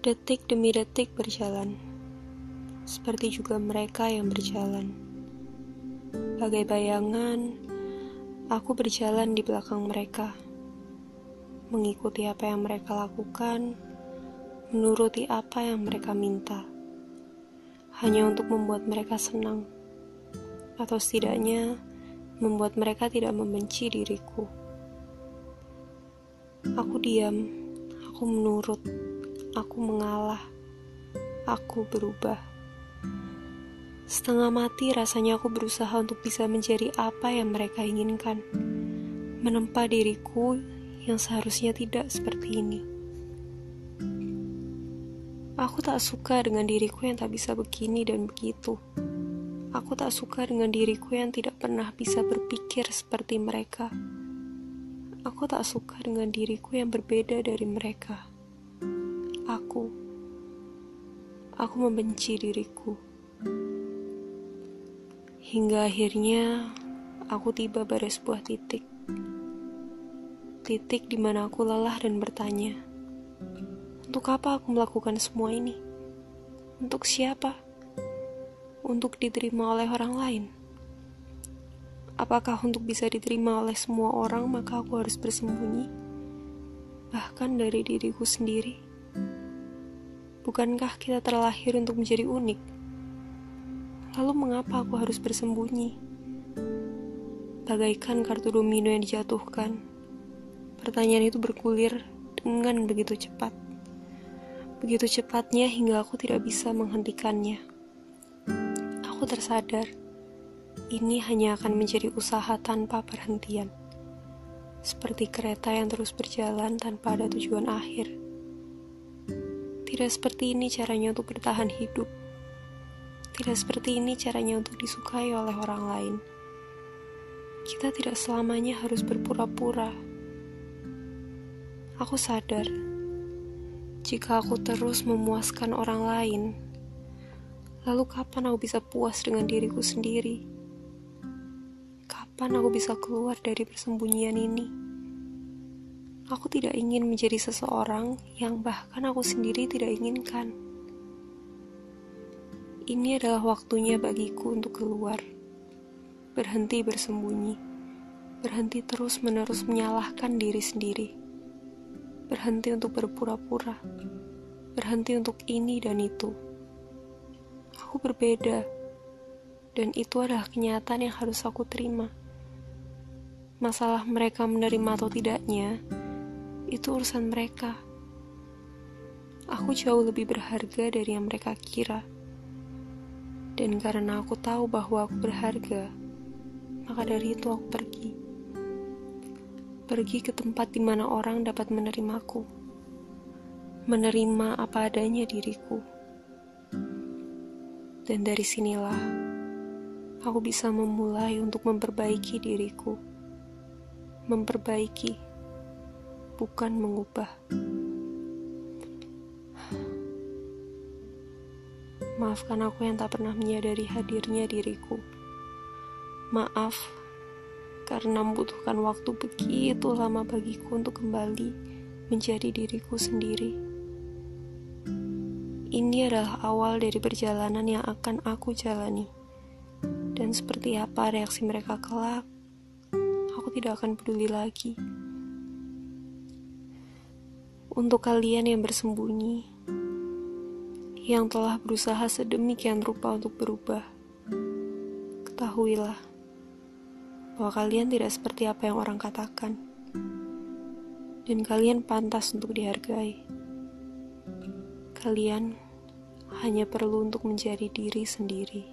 Detik demi detik berjalan, seperti juga mereka yang berjalan. Bagai bayangan, aku berjalan di belakang mereka, mengikuti apa yang mereka lakukan, menuruti apa yang mereka minta, hanya untuk membuat mereka senang, atau setidaknya membuat mereka tidak membenci diriku. Aku diam, aku menurut aku mengalah, aku berubah. Setengah mati rasanya aku berusaha untuk bisa menjadi apa yang mereka inginkan, menempa diriku yang seharusnya tidak seperti ini. Aku tak suka dengan diriku yang tak bisa begini dan begitu. Aku tak suka dengan diriku yang tidak pernah bisa berpikir seperti mereka. Aku tak suka dengan diriku yang berbeda dari mereka aku. Aku membenci diriku. Hingga akhirnya aku tiba pada sebuah titik. Titik di mana aku lelah dan bertanya, untuk apa aku melakukan semua ini? Untuk siapa? Untuk diterima oleh orang lain? Apakah untuk bisa diterima oleh semua orang maka aku harus bersembunyi? Bahkan dari diriku sendiri. Bukankah kita terlahir untuk menjadi unik? Lalu mengapa aku harus bersembunyi? Bagaikan kartu domino yang dijatuhkan, pertanyaan itu bergulir dengan begitu cepat. Begitu cepatnya hingga aku tidak bisa menghentikannya. Aku tersadar, ini hanya akan menjadi usaha tanpa perhentian. Seperti kereta yang terus berjalan tanpa ada tujuan akhir. Tidak seperti ini caranya untuk bertahan hidup. Tidak seperti ini caranya untuk disukai oleh orang lain. Kita tidak selamanya harus berpura-pura. Aku sadar, jika aku terus memuaskan orang lain, lalu kapan aku bisa puas dengan diriku sendiri? Kapan aku bisa keluar dari persembunyian ini? Aku tidak ingin menjadi seseorang yang bahkan aku sendiri tidak inginkan. Ini adalah waktunya bagiku untuk keluar, berhenti bersembunyi, berhenti terus-menerus menyalahkan diri sendiri, berhenti untuk berpura-pura, berhenti untuk ini dan itu. Aku berbeda, dan itu adalah kenyataan yang harus aku terima. Masalah mereka menerima atau tidaknya itu urusan mereka. Aku jauh lebih berharga dari yang mereka kira. Dan karena aku tahu bahwa aku berharga, maka dari itu aku pergi. Pergi ke tempat di mana orang dapat menerimaku. Menerima apa adanya diriku. Dan dari sinilah, aku bisa memulai untuk memperbaiki diriku. Memperbaiki bukan mengubah. Maafkan aku yang tak pernah menyadari hadirnya diriku. Maaf karena membutuhkan waktu begitu lama bagiku untuk kembali menjadi diriku sendiri. Ini adalah awal dari perjalanan yang akan aku jalani. Dan seperti apa reaksi mereka kelak, aku tidak akan peduli lagi. Untuk kalian yang bersembunyi, yang telah berusaha sedemikian rupa untuk berubah, ketahuilah bahwa kalian tidak seperti apa yang orang katakan, dan kalian pantas untuk dihargai. Kalian hanya perlu untuk menjadi diri sendiri.